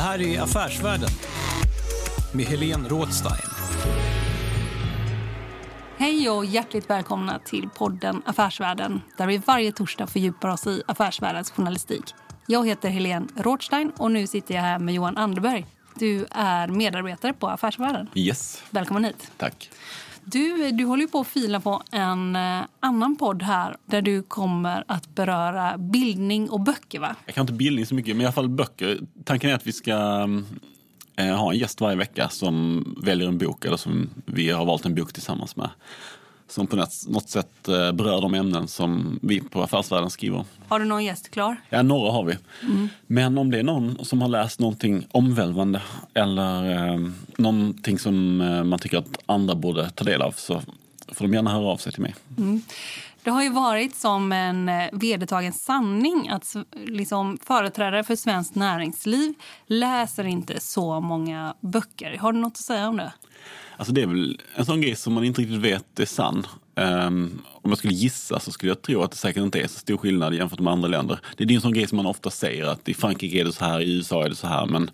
Det här är Affärsvärlden med Helene Rådstein. Hej och hjärtligt välkomna till podden Affärsvärlden där vi varje torsdag fördjupar oss i affärsvärldens journalistik. Jag heter Helene Rådstein och nu sitter jag här med Johan Anderberg. Du är medarbetare på Affärsvärlden. Yes, Välkommen hit. tack. Du, du håller på att fila på en eh, annan podd här där du kommer att beröra bildning och böcker, va? Jag kan inte bildning så mycket, men i alla fall böcker. Tanken är att vi ska eh, ha en gäst varje vecka som väljer en bok eller som vi har valt en bok tillsammans med. Som på något, sätt eh, berör de ämnen som vi på Affärsvärlden skriver. Har du någon gäst klar? Ja, några har vi. Men om det är någon som har läst någonting omvälvande eller eh, någonting som eh, man tycker att andra borde ta del av så får de gärna höra av sig till mig. Det har ju varit som en eh, vedertagen sanning att liksom, företrädare för svenskt näringsliv läser inte så många böcker. Har du något att säga om det? Alltså det är väl en sån grej som man inte riktigt vet är sann. Um, om jag skulle gissa så skulle jag tro att det säkert inte är så stor skillnad jämfört med andra länder. Det är en sån grej som man ofta säger att i Frankrike är det så här, i USA är det så här. Men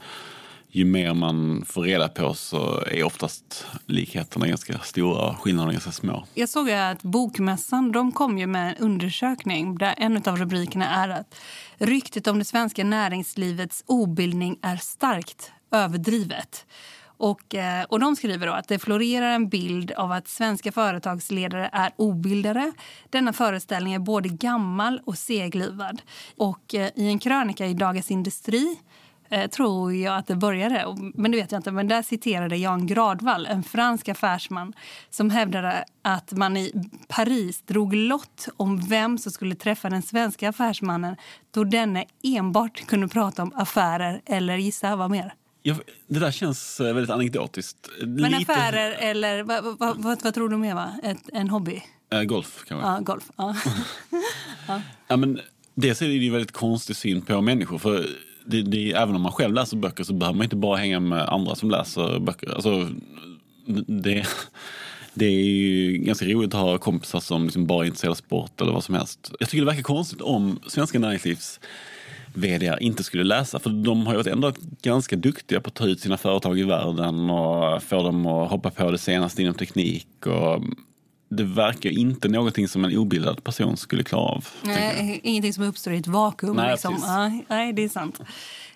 ju mer man får reda på så är oftast likheterna ganska stora och skillnaderna ganska små. Jag såg att Bokmässan de kom ju med en undersökning där en av rubrikerna är att ryktet om det svenska näringslivets obildning är starkt överdrivet. Och, eh, och de skriver då att det florerar en bild av att svenska företagsledare är obildade. Denna föreställning är både gammal och seglivad. Och eh, i en krönika i Dagens Industri eh, tror jag att det började. Men det vet jag inte. Men där citerade Jan Gradvall, en fransk affärsman som hävdade att man i Paris drog lott om vem som skulle träffa den svenska affärsmannen då denne enbart kunde prata om affärer eller gissa vad mer. Jag, det där känns eh, väldigt anekdotiskt. Men affärer eller vad, vad, vad, vad tror du mer? Va? Ett, en hobby? Eh, golf kanske. Ja, golf. Ja. Ja, men dels är det ju en väldigt konstig syn på människor. För det, det, även om man själv läser böcker så behöver man inte bara hänga med andra som läser böcker. Alltså, det, det är ju ganska roligt att ha kompisar som liksom bara är intresserade av sport eller vad som helst. Jag tycker det verkar konstigt om svenska näringslivs vd inte skulle läsa. För de har ju varit ändå ganska duktiga på att ta ut sina företag i världen och få dem att hoppa på det senaste inom teknik. Och det verkar inte någonting som en obildad person skulle klara av. Nej, ingenting som uppstår i ett vakuum. Nej, liksom. ja, nej, det är sant.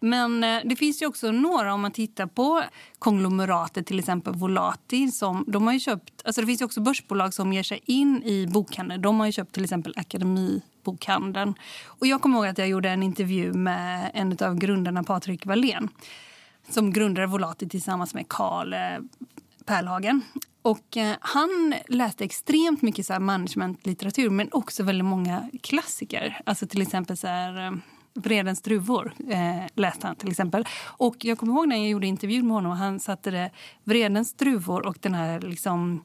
Men eh, det finns ju också några, om man tittar på konglomeratet, till exempel Volati. Som, de har köpt, alltså det finns ju också börsbolag som ger sig in i bokhandeln. De har köpt till exempel Akademibokhandeln. Och jag kommer ihåg att jag gjorde en intervju med en av grundarna, Patrik Wallén som grundade Volati tillsammans med Karl eh, Pärlhagen. Och, eh, han läste extremt mycket så managementlitteratur men också väldigt många klassiker. Alltså till exempel så här, eh, Vredens druvor eh, läste han till exempel. Och jag kommer ihåg när jag gjorde intervjun med honom. Han satte det Vredens druvor och den här liksom,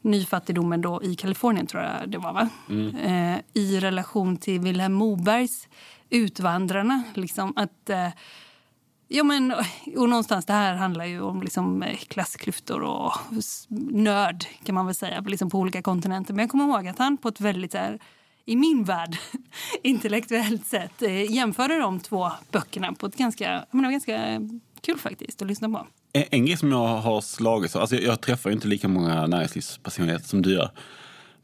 nyfattigdomen då i Kalifornien tror jag det var va? Eh, I relation till Vilhelm Mobergs Utvandrarna. Liksom att... Eh, Ja, men, och någonstans det här handlar ju om liksom eh, klassklyftor och nörd kan man väl säga, liksom på olika kontinenter. Men jag kommer ihåg att han på ett väldigt, så här, i min värld, intellektuellt sätt eh, jämförde de två böckerna på ett ganska, jag menar, ganska kul faktiskt att lyssna på. En, en grej som jag har slagits av, alltså jag, jag träffar ju inte lika många näringslivspersonligheter som du gör.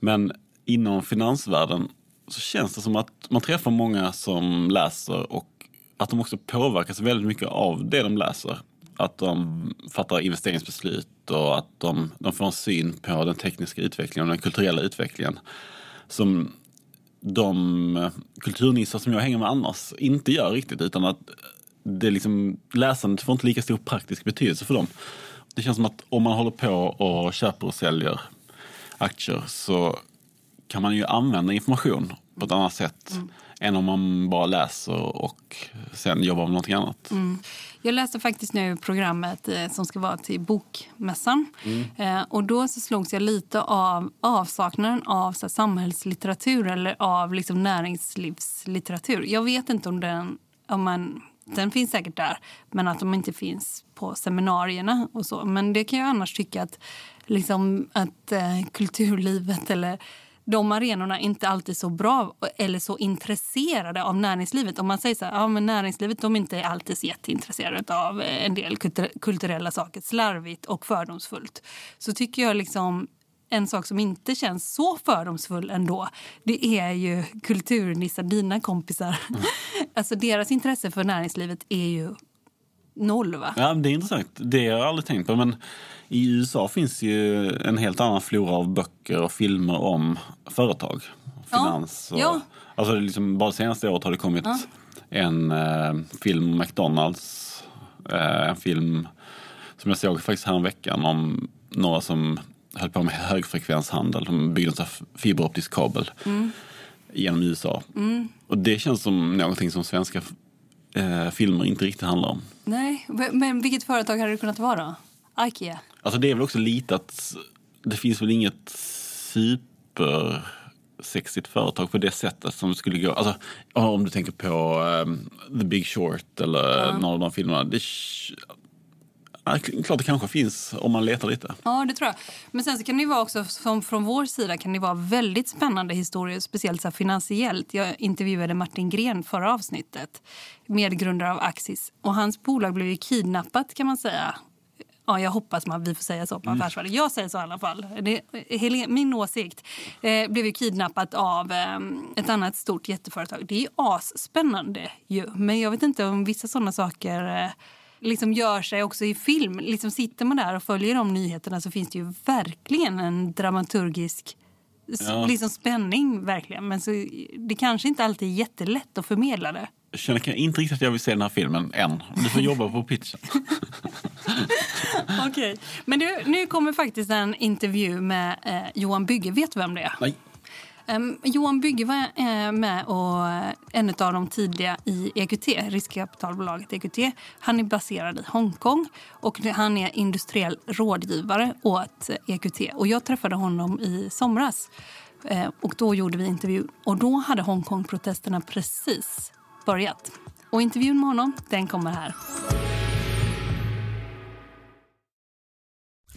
Men inom finansvärlden så känns det som att man träffar många som läser och att de också påverkas väldigt mycket av det de läser. Att de fattar investeringsbeslut och att de, de får en syn på den tekniska utvecklingen och den kulturella utvecklingen som de kulturnissar som jag hänger med annars inte gör riktigt utan att det liksom, läsandet får inte lika stor praktisk betydelse för dem. Det känns som att om man håller på och köper och säljer aktier så kan man ju använda information på ett annat sätt mm än om man bara läser och sen jobbar med någonting annat. Mm. Jag läste faktiskt nu programmet eh, som ska vara till Bokmässan. Mm. Eh, och då så slogs jag lite av avsaknaden av så samhällslitteratur eller av liksom, näringslivslitteratur. Jag vet inte om den, om man, den finns säkert där, men att de inte finns på seminarierna och så. Men det kan jag annars tycka att, liksom, att eh, kulturlivet eller de arenorna inte alltid så bra eller så intresserade av näringslivet. Om man säger så här, ja men näringslivet de är inte alltid så jätteintresserade av en del kulturella saker, slarvigt och fördomsfullt. Så tycker jag liksom en sak som inte känns så fördomsfull ändå, det är ju kulturnissar, dina kompisar. Mm. alltså deras intresse för näringslivet är ju noll va? Ja, det är intressant. Det har jag aldrig tänkt på. Men i USA finns ju en helt annan flora av böcker och filmer om företag. Finans. Och, ja. Alltså liksom, bara senaste året har det kommit ja. en eh, film om McDonalds. Eh, en film som jag såg faktiskt veckan om några som höll på med högfrekvenshandel. De byggde en fiberoptisk kabel mm. genom USA. Mm. Och det känns som någonting som svenska eh, filmer inte riktigt handlar om. Nej, men vilket företag hade det kunnat vara då? Ikea? Alltså det är väl också lite att det finns väl inget super sexigt företag på det sättet som skulle gå... Alltså, om du tänker på um, The Big Short eller ja. någon av de filmerna. Det, ja, klart det kanske finns om man letar lite. Ja, det tror jag. Men sen så kan det vara också, som från vår sida kan det vara väldigt spännande historier, speciellt så finansiellt. Jag intervjuade Martin Gren förra avsnittet, medgrundare av Axis. Och hans bolag blev ju kidnappat kan man säga Ja, jag hoppas man vi får säga så på mm. Affärsvärlden. Jag säger så i alla fall. Det, min åsikt eh, blev ju kidnappat av eh, ett annat stort jätteföretag. Det är ju asspännande ju. Men jag vet inte om vissa sådana saker eh, liksom gör sig också i film. Liksom sitter man där och följer de nyheterna så finns det ju verkligen en dramaturgisk ja. liksom spänning. verkligen. Men så, det kanske inte alltid är jättelätt att förmedla det. Jag känner inte riktigt att jag vill se den här filmen än. Du får jobba på pitchen. Okej. Okay. Men du, nu kommer faktiskt en intervju med eh, Johan Bygge. Vet du vem det är? Nej. Um, Johan Bygge var uh, med och eh, en av de tidiga i EQT, riskkapitalbolaget EQT. Han är baserad i Hongkong och han är industriell rådgivare åt eh, EQT. Och jag träffade honom i somras uh, och då gjorde vi intervju. Och då hade Hongkong-protesterna precis börjat. Och intervjun med honom, den kommer här.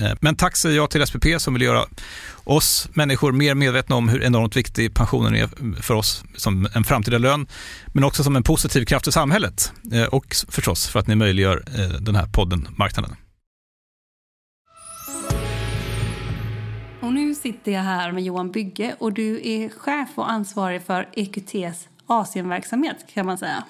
Eh, men tack säger jag till SPP som vill göra oss människor mer medvetna om hur enormt viktig pensionen är för oss som en framtida lön, men också som en positiv kraft i samhället eh, och förstås för att ni möjliggör eh, den här podden Marknaden. Och nu sitter jag här med Johan Bygge och du är chef och ansvarig för EQTs Asienverksamhet kan man säga.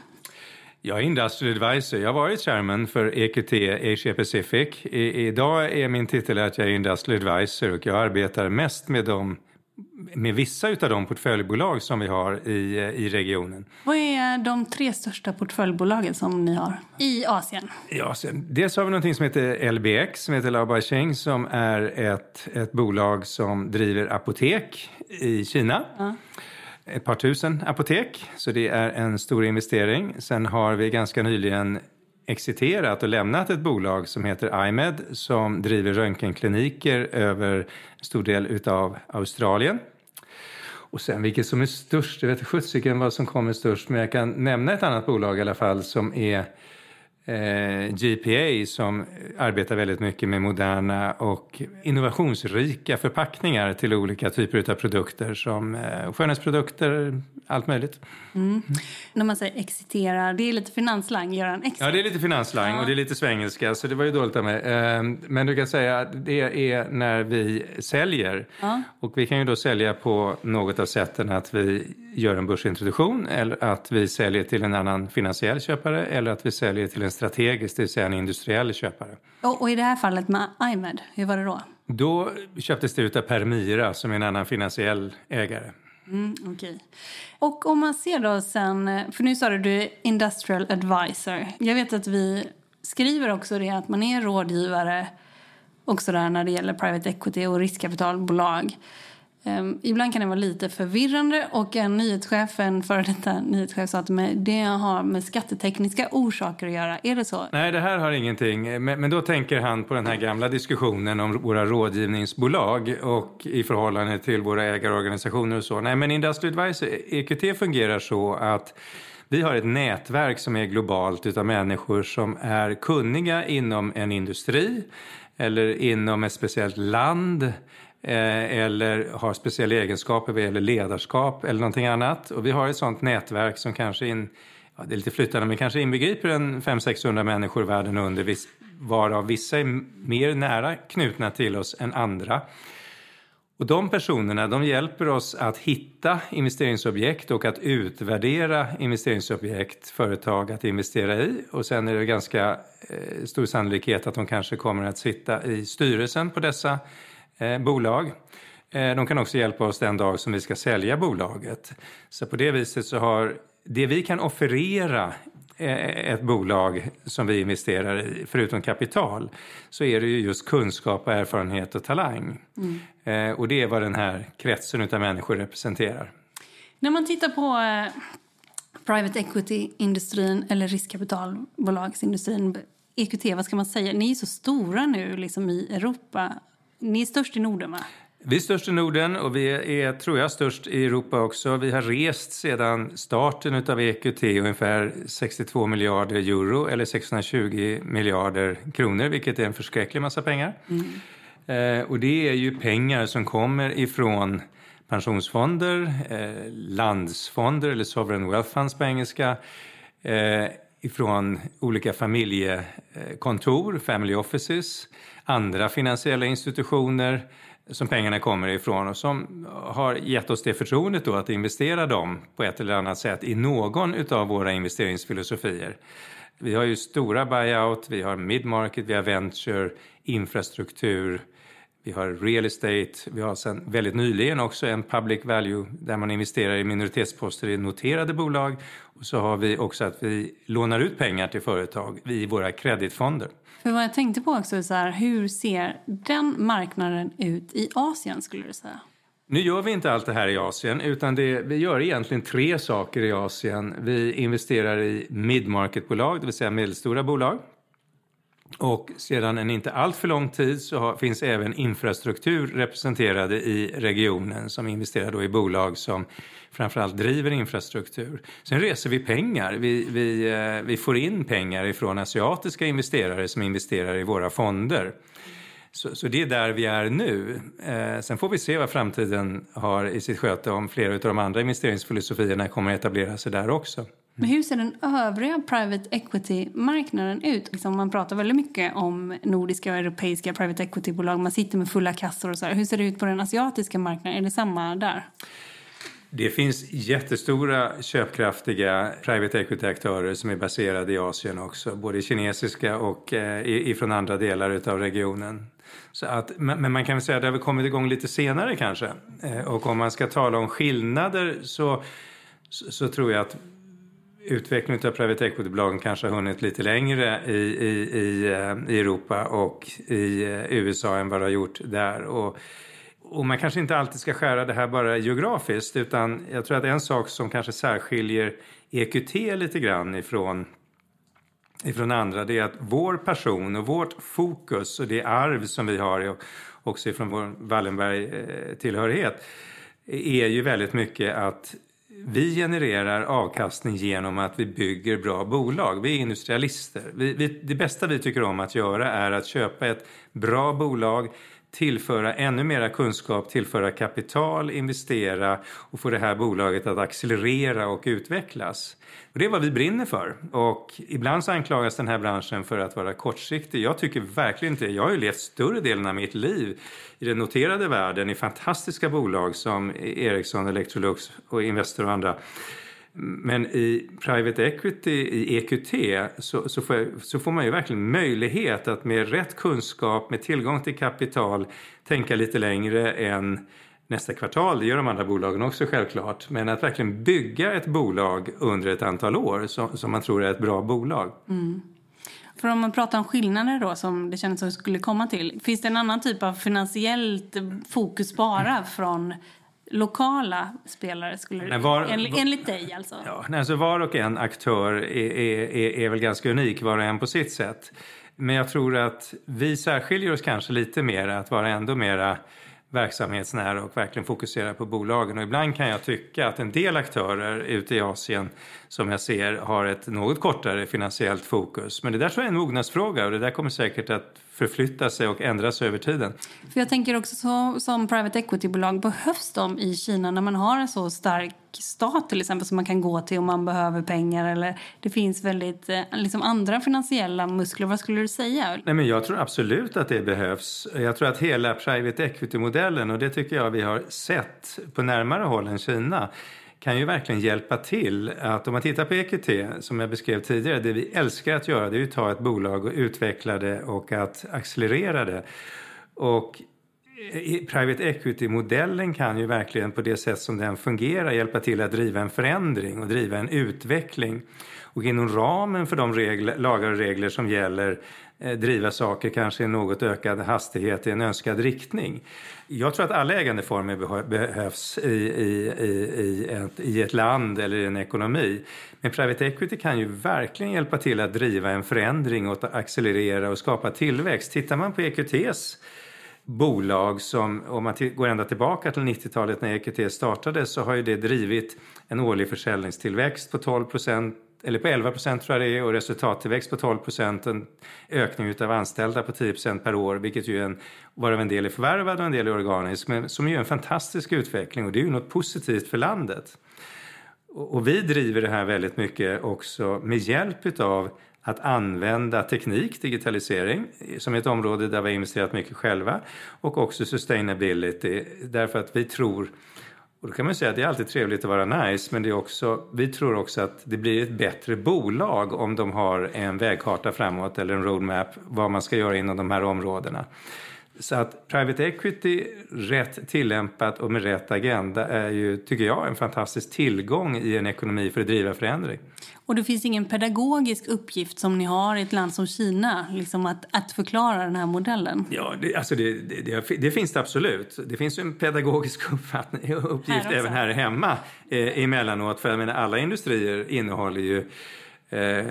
Jag är Industrial Advisor. Jag har varit chairman för EQT Asia Pacific. I, idag är min titel att jag är Industrial Advisor och jag arbetar mest med dem med vissa av de portföljbolag som vi har i, i regionen. Vad är de tre största portföljbolagen som ni har i Asien? I Asien. Dels har vi något som heter LBX, som heter Lao Baixing, som är ett, ett bolag som driver apotek i Kina. Ja. Ett par tusen apotek, så det är en stor investering. Sen har vi ganska nyligen exiterat och lämnat ett bolag som heter IMED som driver röntgenkliniker över en stor del av Australien. Och sen vilket som är störst, jag vet sjuttsingen vad som kommer störst, men jag kan nämna ett annat bolag i alla fall som är eh, GPA som arbetar väldigt mycket med moderna och innovationsrika förpackningar till olika typer av produkter som eh, skönhetsprodukter, allt möjligt. Mm. När man säger exitera, det är lite finansslang, göra en exit. Ja, det är lite finansslang ja. och det är lite svengelska, så det var ju dåligt av mig. Eh, men du kan säga att det är när vi säljer. Ja. Och vi kan ju då sälja på något av sätten att vi gör en börsintroduktion eller att vi säljer till en annan finansiell köpare eller att vi säljer till en strategisk, det vill säga en industriell köpare. Och, och i det här fallet med IMED, hur var det då? Då köptes det ut av Permira som är en annan finansiell ägare. Mm, okay. Och om man ser då sen, för nu sa du du är Industrial Advisor. Jag vet att vi skriver också det att man är rådgivare också där när det gäller private equity och riskkapitalbolag. Um, ibland kan det vara lite förvirrande och en nyhetschef, en före detta nyhetschef sa till mig det har med skattetekniska orsaker att göra. Är det så? Nej, det här har ingenting. Men, men då tänker han på den här gamla diskussionen om våra rådgivningsbolag och i förhållande till våra ägarorganisationer och så. Nej, men Industry Advisor, EQT fungerar så att vi har ett nätverk som är globalt utav människor som är kunniga inom en industri eller inom ett speciellt land Eh, eller har speciella egenskaper vad gäller ledarskap eller någonting annat. Och vi har ett sånt nätverk som kanske in, ja, det är lite flyttande, men kanske inbegriper en 500-600 människor världen under, varav vissa är mer nära knutna till oss än andra. Och de personerna de hjälper oss att hitta investeringsobjekt och att utvärdera investeringsobjekt, företag att investera i. Och sen är det ganska eh, stor sannolikhet att de kanske kommer att sitta i styrelsen på dessa eh, bolag. Eh, de kan också hjälpa oss den dag som vi ska sälja bolaget. Så på det viset så har det vi kan offerera eh, ett bolag som vi investerar i, förutom kapital, så är det ju just kunskap, erfarenhet och talang. Mm. Och det är vad den här kretsen av människor representerar. När man tittar på private equity-industrin eller riskkapitalbolagsindustrin, EQT, vad ska man säga? Ni är så stora nu liksom i Europa ni är störst i Norden, va? Vi är störst i Norden och vi är, tror jag, störst i Europa också. Vi har rest sedan starten av EQT ungefär 62 miljarder euro eller 620 miljarder kronor, vilket är en förskräcklig massa pengar. Mm. Eh, och det är ju pengar som kommer ifrån pensionsfonder, eh, landsfonder eller sovereign wealth funds på engelska, eh, ifrån olika familjekontor, family offices, andra finansiella institutioner som pengarna kommer ifrån och som har gett oss det förtroendet då att investera dem på ett eller annat sätt i någon av våra investeringsfilosofier. Vi har ju stora buyout, vi har midmarket, vi har venture, infrastruktur, vi har real estate, vi har sen väldigt nyligen också en public value där man investerar i minoritetsposter i noterade bolag. Och så har vi också att vi lånar ut pengar till företag i våra kreditfonder. För vad jag tänkte på också så här, hur ser den marknaden ut i Asien skulle du säga? Nu gör vi inte allt det här i Asien, utan det, vi gör egentligen tre saker i Asien. Vi investerar i mid-market-bolag, det vill säga medelstora bolag. Och sedan en inte alltför lång tid så har, finns även infrastruktur representerade i regionen som investerar då i bolag som framförallt driver infrastruktur. Sen reser vi pengar. Vi, vi, eh, vi får in pengar ifrån asiatiska investerare som investerar i våra fonder. Så, så, det är där vi är nu. Eh, sen får vi se vad framtiden har i sitt sköte om flera av de andra investeringsfilosofierna kommer att etablera sig där också. Men hur ser den övriga private equity-marknaden ut? Liksom man pratar väldigt mycket om nordiska och europeiska private equity-bolag. Man sitter med fulla kassor och så. Här. Hur ser det ut på den asiatiska marknaden? Är det samma där? Det finns jättestora köpkraftiga private equity-aktörer som är baserade i Asien också. Både kinesiska och eh, ifrån andra delar av regionen. Så att, men man kan väl säga att det har kommit igång lite senare kanske. Eh, och om man ska tala om skillnader så, så, så tror jag att utvecklingen av private equity-bolagen kanske har hunnit lite längre i, i, i, eh, i Europa och i eh, USA än vad det har gjort där. Och, och man kanske inte alltid ska skära det här bara geografiskt utan jag tror att en sak som kanske särskiljer EQT lite grann ifrån ifrån andra det är att vår person och vårt fokus och det arv som vi har också ifrån vår Wallenberg-tillhörighet eh, är ju väldigt mycket att vi genererar avkastning genom att vi bygger bra bolag. Vi är industrialister. Vi, vi, det bästa vi tycker om att göra är att köpa ett bra bolag tillföra ännu mera kunskap, tillföra kapital, investera och få det här bolaget att accelerera och utvecklas. Och det är vad vi brinner för. Och ibland så anklagas den här branschen för att vara kortsiktig. Jag tycker verkligen inte Jag har ju levt större delen av mitt liv i den noterade världen i fantastiska bolag som Ericsson, Electrolux och Investor och andra. Men i private equity, i EQT, så, så, får, så, får, man ju verkligen möjlighet att med rätt kunskap, med tillgång till kapital, tänka lite längre än nästa kvartal. Det gör de andra bolagen också självklart. Men att verkligen bygga ett bolag under ett antal år som, som man tror är ett bra bolag. Mm. För om man pratar om skillnader då som det kändes som skulle komma till. Finns det en annan typ av finansiellt fokus bara från lokala spelare, skulle nej, var, enligt, enligt dig alltså? Ja, nej, alltså var och en aktör är, är, är, väl ganska unik, var och en på sitt sätt. Men jag tror att vi särskiljer oss kanske lite mer att vara ändå mera verksamhetsnära och verkligen fokusera på bolagen. Och ibland kan jag tycka att en del aktörer ute i Asien som jag ser har ett något kortare finansiellt fokus. Men det där tror jag är en mognadsfråga och det där kommer säkert att förflytta sig och ändras över tiden. För jag tänker också så, som private equity-bolag, behövs de i Kina när man har en så stark stat till exempel som man kan gå till om man behöver pengar eller det finns väldigt eh, liksom andra finansiella muskler. Vad skulle du säga? Nej, men jag tror absolut att det behövs. Jag tror att hela private equity-modellen och det tycker jag vi har sett på närmare håll än Kina kan ju verkligen hjälpa till. Att om man tittar på EQT, som jag beskrev tidigare, det vi älskar att göra det är att ta ett bolag och utveckla det och att accelerera det. Och private equity-modellen kan ju verkligen på det sätt som den fungerar hjälpa till att driva en förändring och driva en utveckling. Och inom ramen för de regler, lagar och regler som gäller Eh, driva saker kanske i något ökad hastighet i en önskad riktning. Jag tror att alla ägandeformer behövs i, i, i, ett, i ett land eller i en ekonomi. Men private equity kan ju verkligen hjälpa till att driva en förändring och accelerera och skapa tillväxt. Tittar man på EQTs bolag som, om man går ända tillbaka till 90-talet när EQT startade så har ju det drivit en årlig försäljningstillväxt på 12 procent eller på 11 procent tror jag det är och resultattillväxt på 12 procent. En ökning av anställda på 10 procent per år vilket ju en, varav en del är förvärvad och en del är organisk men som ju är en fantastisk utveckling och det är ju något positivt för landet. Och, och vi driver det här väldigt mycket också med hjälp av att använda teknik, digitalisering, som är ett område där vi har investerat mycket själva och också sustainability därför att vi tror och då kan man säga att det är alltid trevligt att vara nice men det är också, vi tror också att det blir ett bättre bolag om de har en vägkarta framåt eller en roadmap vad man ska göra inom de här områdena. Så att private equity, rätt tillämpat och med rätt agenda är ju, tycker jag, en fantastisk tillgång i en ekonomi för att driva förändring. Och det finns ingen pedagogisk uppgift som ni har i ett land som Kina, liksom att, att förklara den här modellen? Ja, det, alltså det, det, det finns det absolut. Det finns en pedagogisk uppgift här även här hemma eh, emellanåt. För jag menar, alla industrier innehåller ju eh,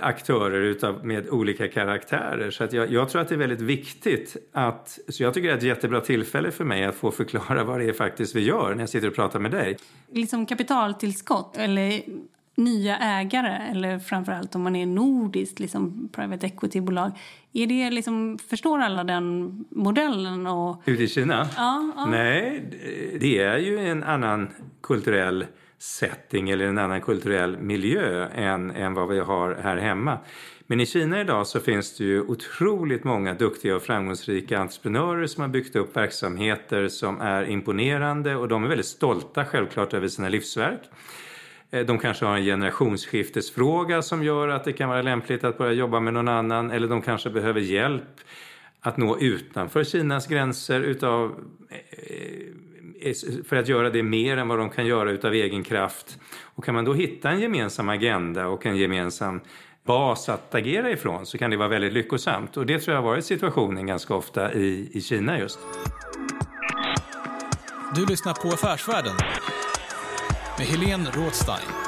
aktörer utav, med olika karaktärer. Så att jag, jag, tror att det är väldigt viktigt att... Så jag tycker det är ett jättebra tillfälle för mig att få förklara vad det är faktiskt vi gör när jag sitter och pratar med dig. Liksom kapitaltillskott eller nya ägare eller framförallt om man är nordiskt liksom private equity-bolag. Är det liksom, förstår alla den modellen? Och... Ute i Kina? Ja, ja. Nej, det är ju en annan kulturell setting eller en annan kulturell miljö än, än vad vi har här hemma. Men i Kina idag så finns det ju otroligt många duktiga och framgångsrika entreprenörer som har byggt upp verksamheter som är imponerande och de är väldigt stolta självklart över sina livsverk. Eh, de kanske har en generationsskiftesfråga som gör att det kan vara lämpligt att börja jobba med någon annan eller de kanske behöver hjälp att nå utanför Kinas gränser utav, eh, för att göra det mer än vad de kan göra utav egen kraft. Och kan man då hitta en gemensam agenda och en gemensam bas att agera ifrån så kan det vara väldigt lyckosamt. Och det tror jag har varit situationen ganska ofta i, i Kina just. Du lyssnar på Affärsvärlden med Helene Rådstein.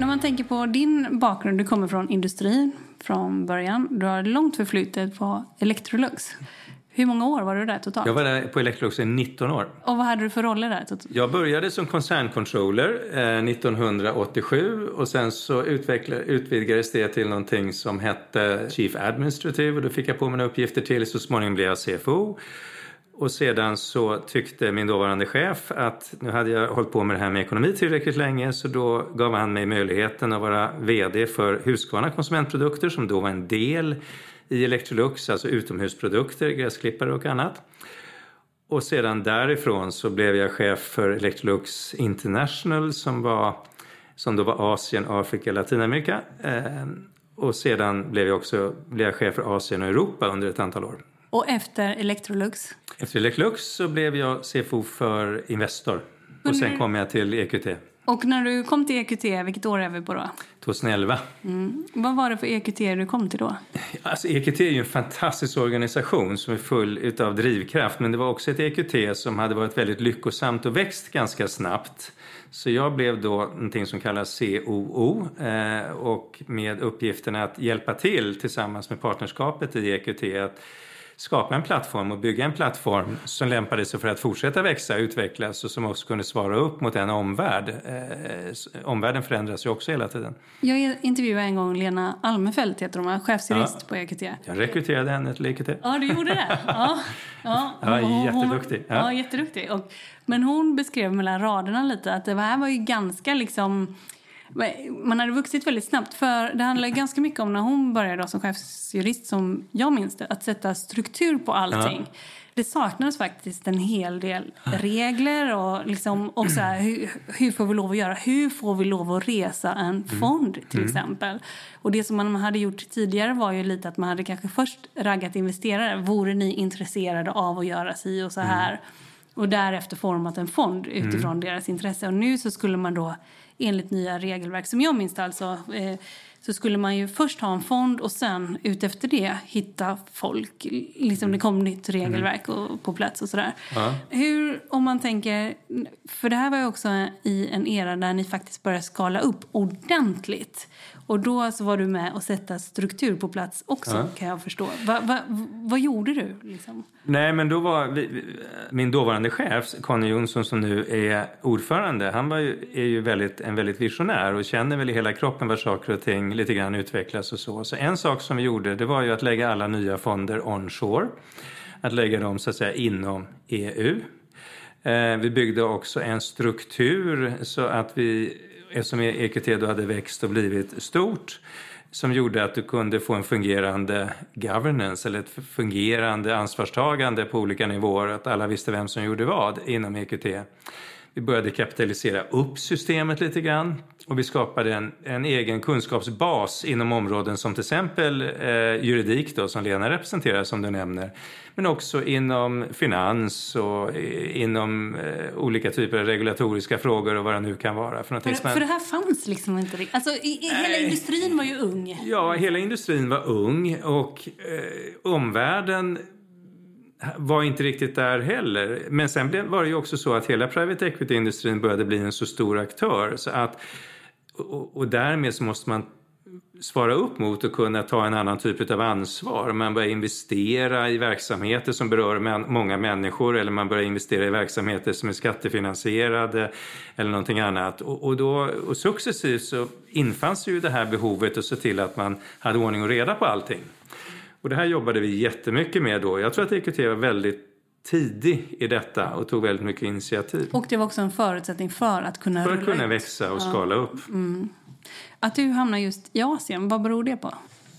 När man tänker på din bakgrund, du kommer från industrin från början. Du har långt förflutet på Electrolux. Hur många år var du där totalt? Jag var där på Electrolux i 19 år. Och vad hade du för roller där? Totalt? Jag började som koncerncontroller eh, 1987 och sen så utvidgades det till någonting som hette Chief Administrative och då fick jag på mig uppgifter till. Så småningom blev jag CFO. Och sedan så tyckte min dåvarande chef att nu hade jag hållit på med det här med ekonomi tillräckligt länge så då gav han mig möjligheten att vara VD för Husqvarna konsumentprodukter som då var en del i Electrolux, alltså utomhusprodukter, gräsklippare och annat. Och sedan därifrån så blev jag chef för Electrolux International som, var, som då var Asien, Afrika, Latinamerika. Eh, och sedan blev jag också blev jag chef för Asien och Europa under ett antal år. Och efter Electrolux? Efter Electrolux så blev jag CFO för Investor. Och sen kom jag till EQT. Och när du kom till EQT, vilket år är vi på då? 2011. Mm. Vad var det för EQT du kom till då? Alltså EQT är ju en fantastisk organisation som är full av drivkraft. Men det var också ett EQT som hade varit väldigt lyckosamt och växt ganska snabbt. Så jag blev då någonting som kallas COO eh, och med uppgiften att hjälpa till tillsammans med partnerskapet i EQT att skapa en plattform och bygga en plattform som lämpade sig för att fortsätta växa och utvecklas och som också kunde svara upp mot en omvärld. Eh, omvärlden förändras ju också hela tiden. Jag intervjuade en gång Lena Almefelt, heter hon, chefsjurist ja. på EQT. Jag rekryterade henne till EQT. Ja, du gjorde det? Ja, ja. ja jätteduktig. Ja, ja jätteduktig. Och, men hon beskrev mellan raderna lite att det här var ju ganska liksom man hade vuxit väldigt snabbt. För Det handlar ganska mycket om när hon började som chefsjurist, som jag minns det, att sätta struktur på allting. Ja. Det saknades faktiskt en hel del regler och, liksom, och så här, hur, hur, får vi lov att göra? Hur får vi lov att resa en mm. fond till mm. exempel? Och det som man hade gjort tidigare var ju lite att man hade kanske först raggat investerare. Vore ni intresserade av att göra si och så här? Mm. Och därefter format en fond utifrån mm. deras intresse. Och nu så skulle man då enligt nya regelverk, som jag minns alltså, eh, så skulle man ju först ha en fond och sen utefter det hitta folk. Liksom det kom nytt regelverk och, på plats och sådär. Ja. Hur, om man tänker, för det här var ju också i en era där ni faktiskt började skala upp ordentligt. Och då så var du med och sätta struktur på plats också ja. kan jag förstå. Va, va, vad gjorde du? Liksom? Nej men då var vi, min dåvarande chef Conny Jonsson som nu är ordförande. Han var ju, är ju väldigt, en väldigt visionär och känner väl i hela kroppen var saker och ting lite grann utvecklas och så. Så en sak som vi gjorde det var ju att lägga alla nya fonder onshore. Att lägga dem så att säga inom EU. Eh, vi byggde också en struktur så att vi eftersom EQT då hade växt och blivit stort som gjorde att du kunde få en fungerande governance eller ett fungerande ansvarstagande på olika nivåer, att alla visste vem som gjorde vad inom EQT. Vi började kapitalisera upp systemet lite grann och vi skapade en, en egen kunskapsbas inom områden som till exempel eh, juridik då, som Lena representerar som du nämner. Men också inom finans och inom eh, olika typer av regulatoriska frågor och vad det nu kan vara. För, för, för det här fanns liksom inte riktigt. Alltså, i, i, hela industrin var ju ung. Ja, hela industrin var ung och eh, omvärlden var inte riktigt där heller. Men sen var det ju också så att hela private equity-industrin började bli en så stor aktör. Så att, och, och därmed så måste man svara upp mot och kunna ta en annan typ av ansvar. Man börjar investera i verksamheter som berör många människor eller man börjar investera i verksamheter som är skattefinansierade eller någonting annat. Och, och, då, och successivt så infanns ju det här behovet att se till att man hade ordning och reda på allting. Och det här jobbade vi jättemycket med då. Jag tror att EQT var väldigt tidig i detta och tog väldigt mycket initiativ. Och det var också en förutsättning för att kunna För att kunna växa och skala upp. Mm. Att du hamnar just i Asien, vad beror det på?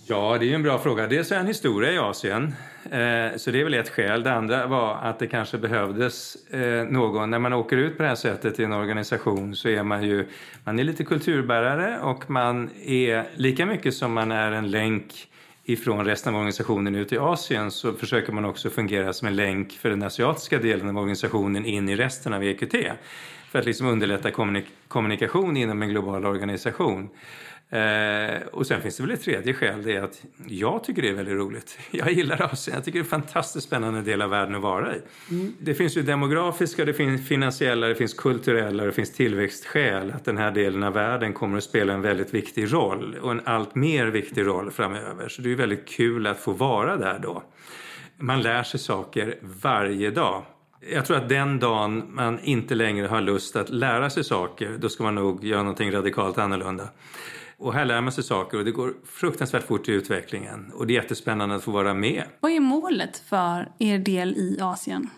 Ja, det är en bra fråga. Dels är en historia i Asien, eh, så det är väl ett skäl. Det andra var att det kanske behövdes eh, någon. När man åker ut på det här sättet i en organisation så är man ju man är lite kulturbärare och man är lika mycket som man är en länk ifrån resten av organisationen ut i Asien så försöker man också fungera som en länk för den asiatiska delen av organisationen in i resten av EQT. För att liksom underlätta kommunik kommunikation inom en global organisation. Eh, och sen finns det väl ett tredje skäl, det är att jag tycker det är väldigt roligt. Jag gillar Asien, jag tycker det är en fantastiskt spännande del av världen att vara i. Mm. Det finns ju demografiska, det finns finansiella, det finns kulturella, det finns tillväxtskäl. Att den här delen av världen kommer att spela en väldigt viktig roll och en allt mer viktig roll framöver. Så det är väldigt kul att få vara där då. Man lär sig saker varje dag. Jag tror att den dagen man inte längre har lust att lära sig saker, då ska man nog göra någonting radikalt annorlunda. Och här lär man sig saker och det går fruktansvärt fort i utvecklingen. Och det är jättespännande att få vara med. Vad är målet för er del i Asien?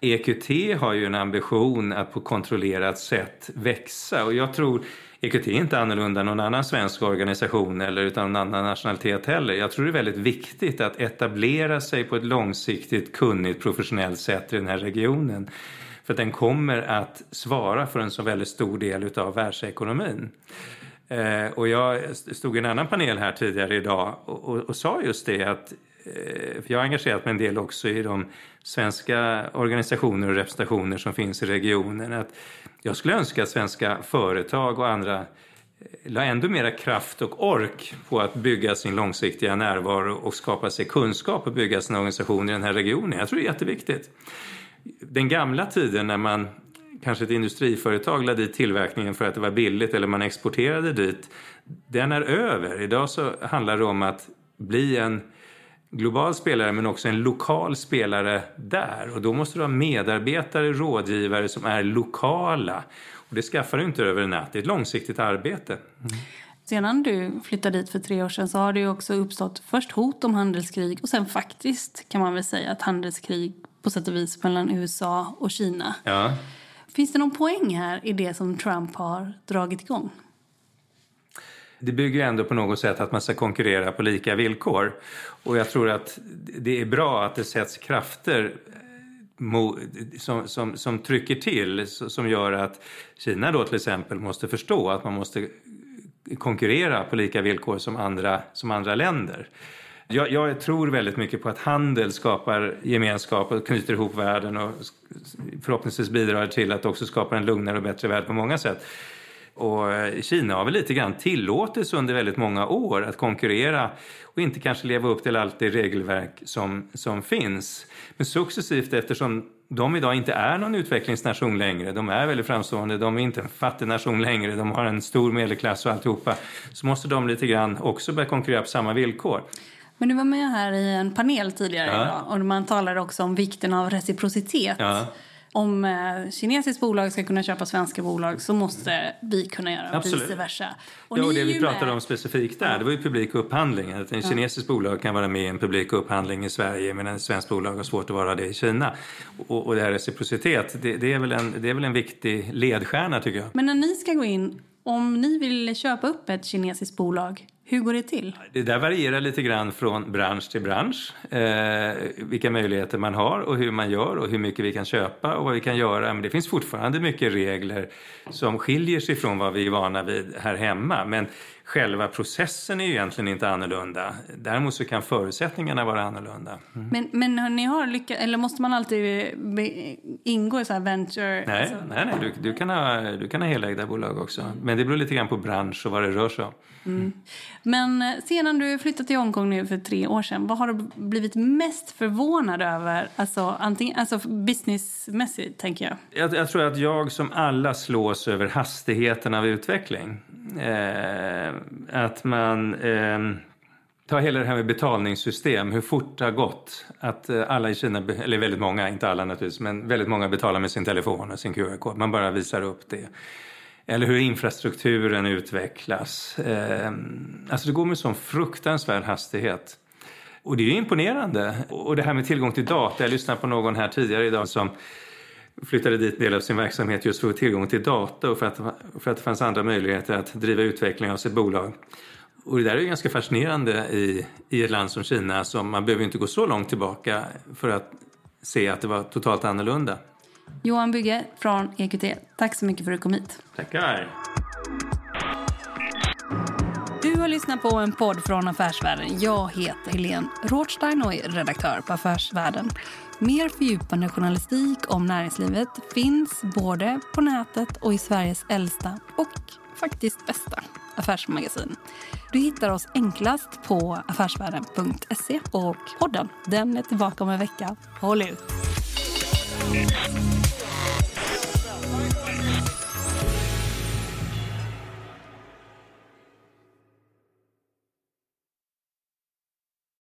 EQT har ju en ambition att på kontrollerat sätt växa och jag tror EQT är inte annorlunda än någon annan svensk organisation eller utan någon annan nationalitet heller. Jag tror det är väldigt viktigt att etablera sig på ett långsiktigt, kunnigt, professionellt sätt i den här regionen. För att den kommer att svara för en så väldigt stor del av världsekonomin. Eh, och jag stod i en annan panel här tidigare idag och, och, och sa just det att eh, jag har engagerat mig en del också i de svenska organisationer och representationer som finns i regionen. Att jag skulle önska att svenska företag och andra eh, la ändå mera kraft och ork på att bygga sin långsiktiga närvaro och skapa sig kunskap och bygga sin organisation i den här regionen. Jag tror det är jätteviktigt. Den gamla tiden när man kanske ett industriföretag lade dit tillverkningen för att det var billigt eller man exporterade dit, den är över. Idag så handlar det om att bli en global spelare men också en lokal spelare där. Och då måste du ha medarbetare, rådgivare som är lokala. Och det skaffar du inte över en natt, det är ett långsiktigt arbete. Mm. Sedan du flyttade dit för tre år sedan så har det också uppstått först hot om handelskrig och sen faktiskt kan man väl säga att handelskrig på sätt och vis mellan USA och Kina. Ja. Finns det någon poäng här i det som Trump har dragit igång? det bygger ju ändå på något sätt att man ska konkurrera på lika villkor. Och jag tror att det är bra att det sätts krafter eh, som, som, som trycker till, som gör att Kina då till exempel måste förstå att man måste konkurrera på lika villkor som andra, som andra länder. Jag, jag, tror väldigt mycket på att handel skapar gemenskap och knyter ihop världen och förhoppningsvis bidrar till att också skapa en lugnare och bättre värld på många sätt. Och Kina har väl lite grann tillåtits under väldigt många år att konkurrera och inte kanske leva upp till allt det regelverk som, som finns. Men successivt eftersom de idag inte är någon utvecklingsnation längre, de är väldigt framstående, de är inte en fattig nation längre, de har en stor medelklass och alltihopa, så måste de lite grann också börja konkurrera på samma villkor. Men du var med här i en panel tidigare ja. idag och man talade också om vikten av reciprocitet. Ja om eh, kinesiskt bolag ska kunna köpa svenska bolag så måste vi kunna göra Absolut. vice versa. Och ja, och det vi pratade med... om specifikt där, det var ju publik upphandling. Att en ja. kinesisk bolag kan vara med i en publik upphandling i Sverige medan ett svenskt bolag har svårt att vara det i Kina. Och, och det här reciprocitet, det, det, är väl en, det är väl en viktig ledstjärna tycker jag. Men när ni ska gå in, om ni vill köpa upp ett kinesiskt bolag, hur går det till? Det där varierar lite grann från bransch till bransch. Eh, vilka möjligheter man har och hur man gör och hur mycket vi kan köpa och vad vi kan göra. Men det finns fortfarande mycket regler som skiljer sig från vad vi är vana vid här hemma. Men själva processen är ju egentligen inte annorlunda. Däremot så kan förutsättningarna vara annorlunda. Mm. Men, men ni har lyckats, eller måste man alltid ingå i så här venture? Nej, alltså? nej, nej du, du, kan ha, du kan ha helägda bolag också. Men det beror lite grann på bransch och vad det rör sig om. Mm. Men eh, sedan du flyttade till Hongkong nu för tre år sedan, vad har du blivit mest förvånad över? Alltså, antingen, alltså businessmässigt, tänker jag. jag. Jag tror att jag som alla slås över hastigheten av utveckling. Eh, att man eh, hela det här med betalningssystem, hur fort det har gått. Att eh, alla i Kina, eller väldigt många, inte alla naturligtvis, men väldigt många betalar med sin telefon och sin QR-kod. Man bara visar upp det. Eller hur infrastrukturen utvecklas. Eh, alltså det går med sån fruktansvärd hastighet. Och det är imponerande. Och det här med tillgång till data. Jag lyssnade på någon här tidigare idag som flyttade dit del av sin verksamhet just för att få tillgång till data och för att, för att det fanns andra möjligheter att driva utveckling av sitt bolag. Och det där är ganska fascinerande i, i ett land som Kina. Så man behöver inte gå så långt tillbaka för att se att det var totalt annorlunda. Johan Bygge från EQT, tack så mycket för att du kom hit. Tackar. Du har lyssnat på en podd från Affärsvärlden. Jag heter Helene Rothstein och är redaktör på Affärsvärlden. Mer fördjupande journalistik om näringslivet finns både på nätet och i Sveriges äldsta och faktiskt bästa affärsmagasin. Du hittar oss enklast på affärsvärlden.se och podden den är tillbaka om en vecka. Håll ut!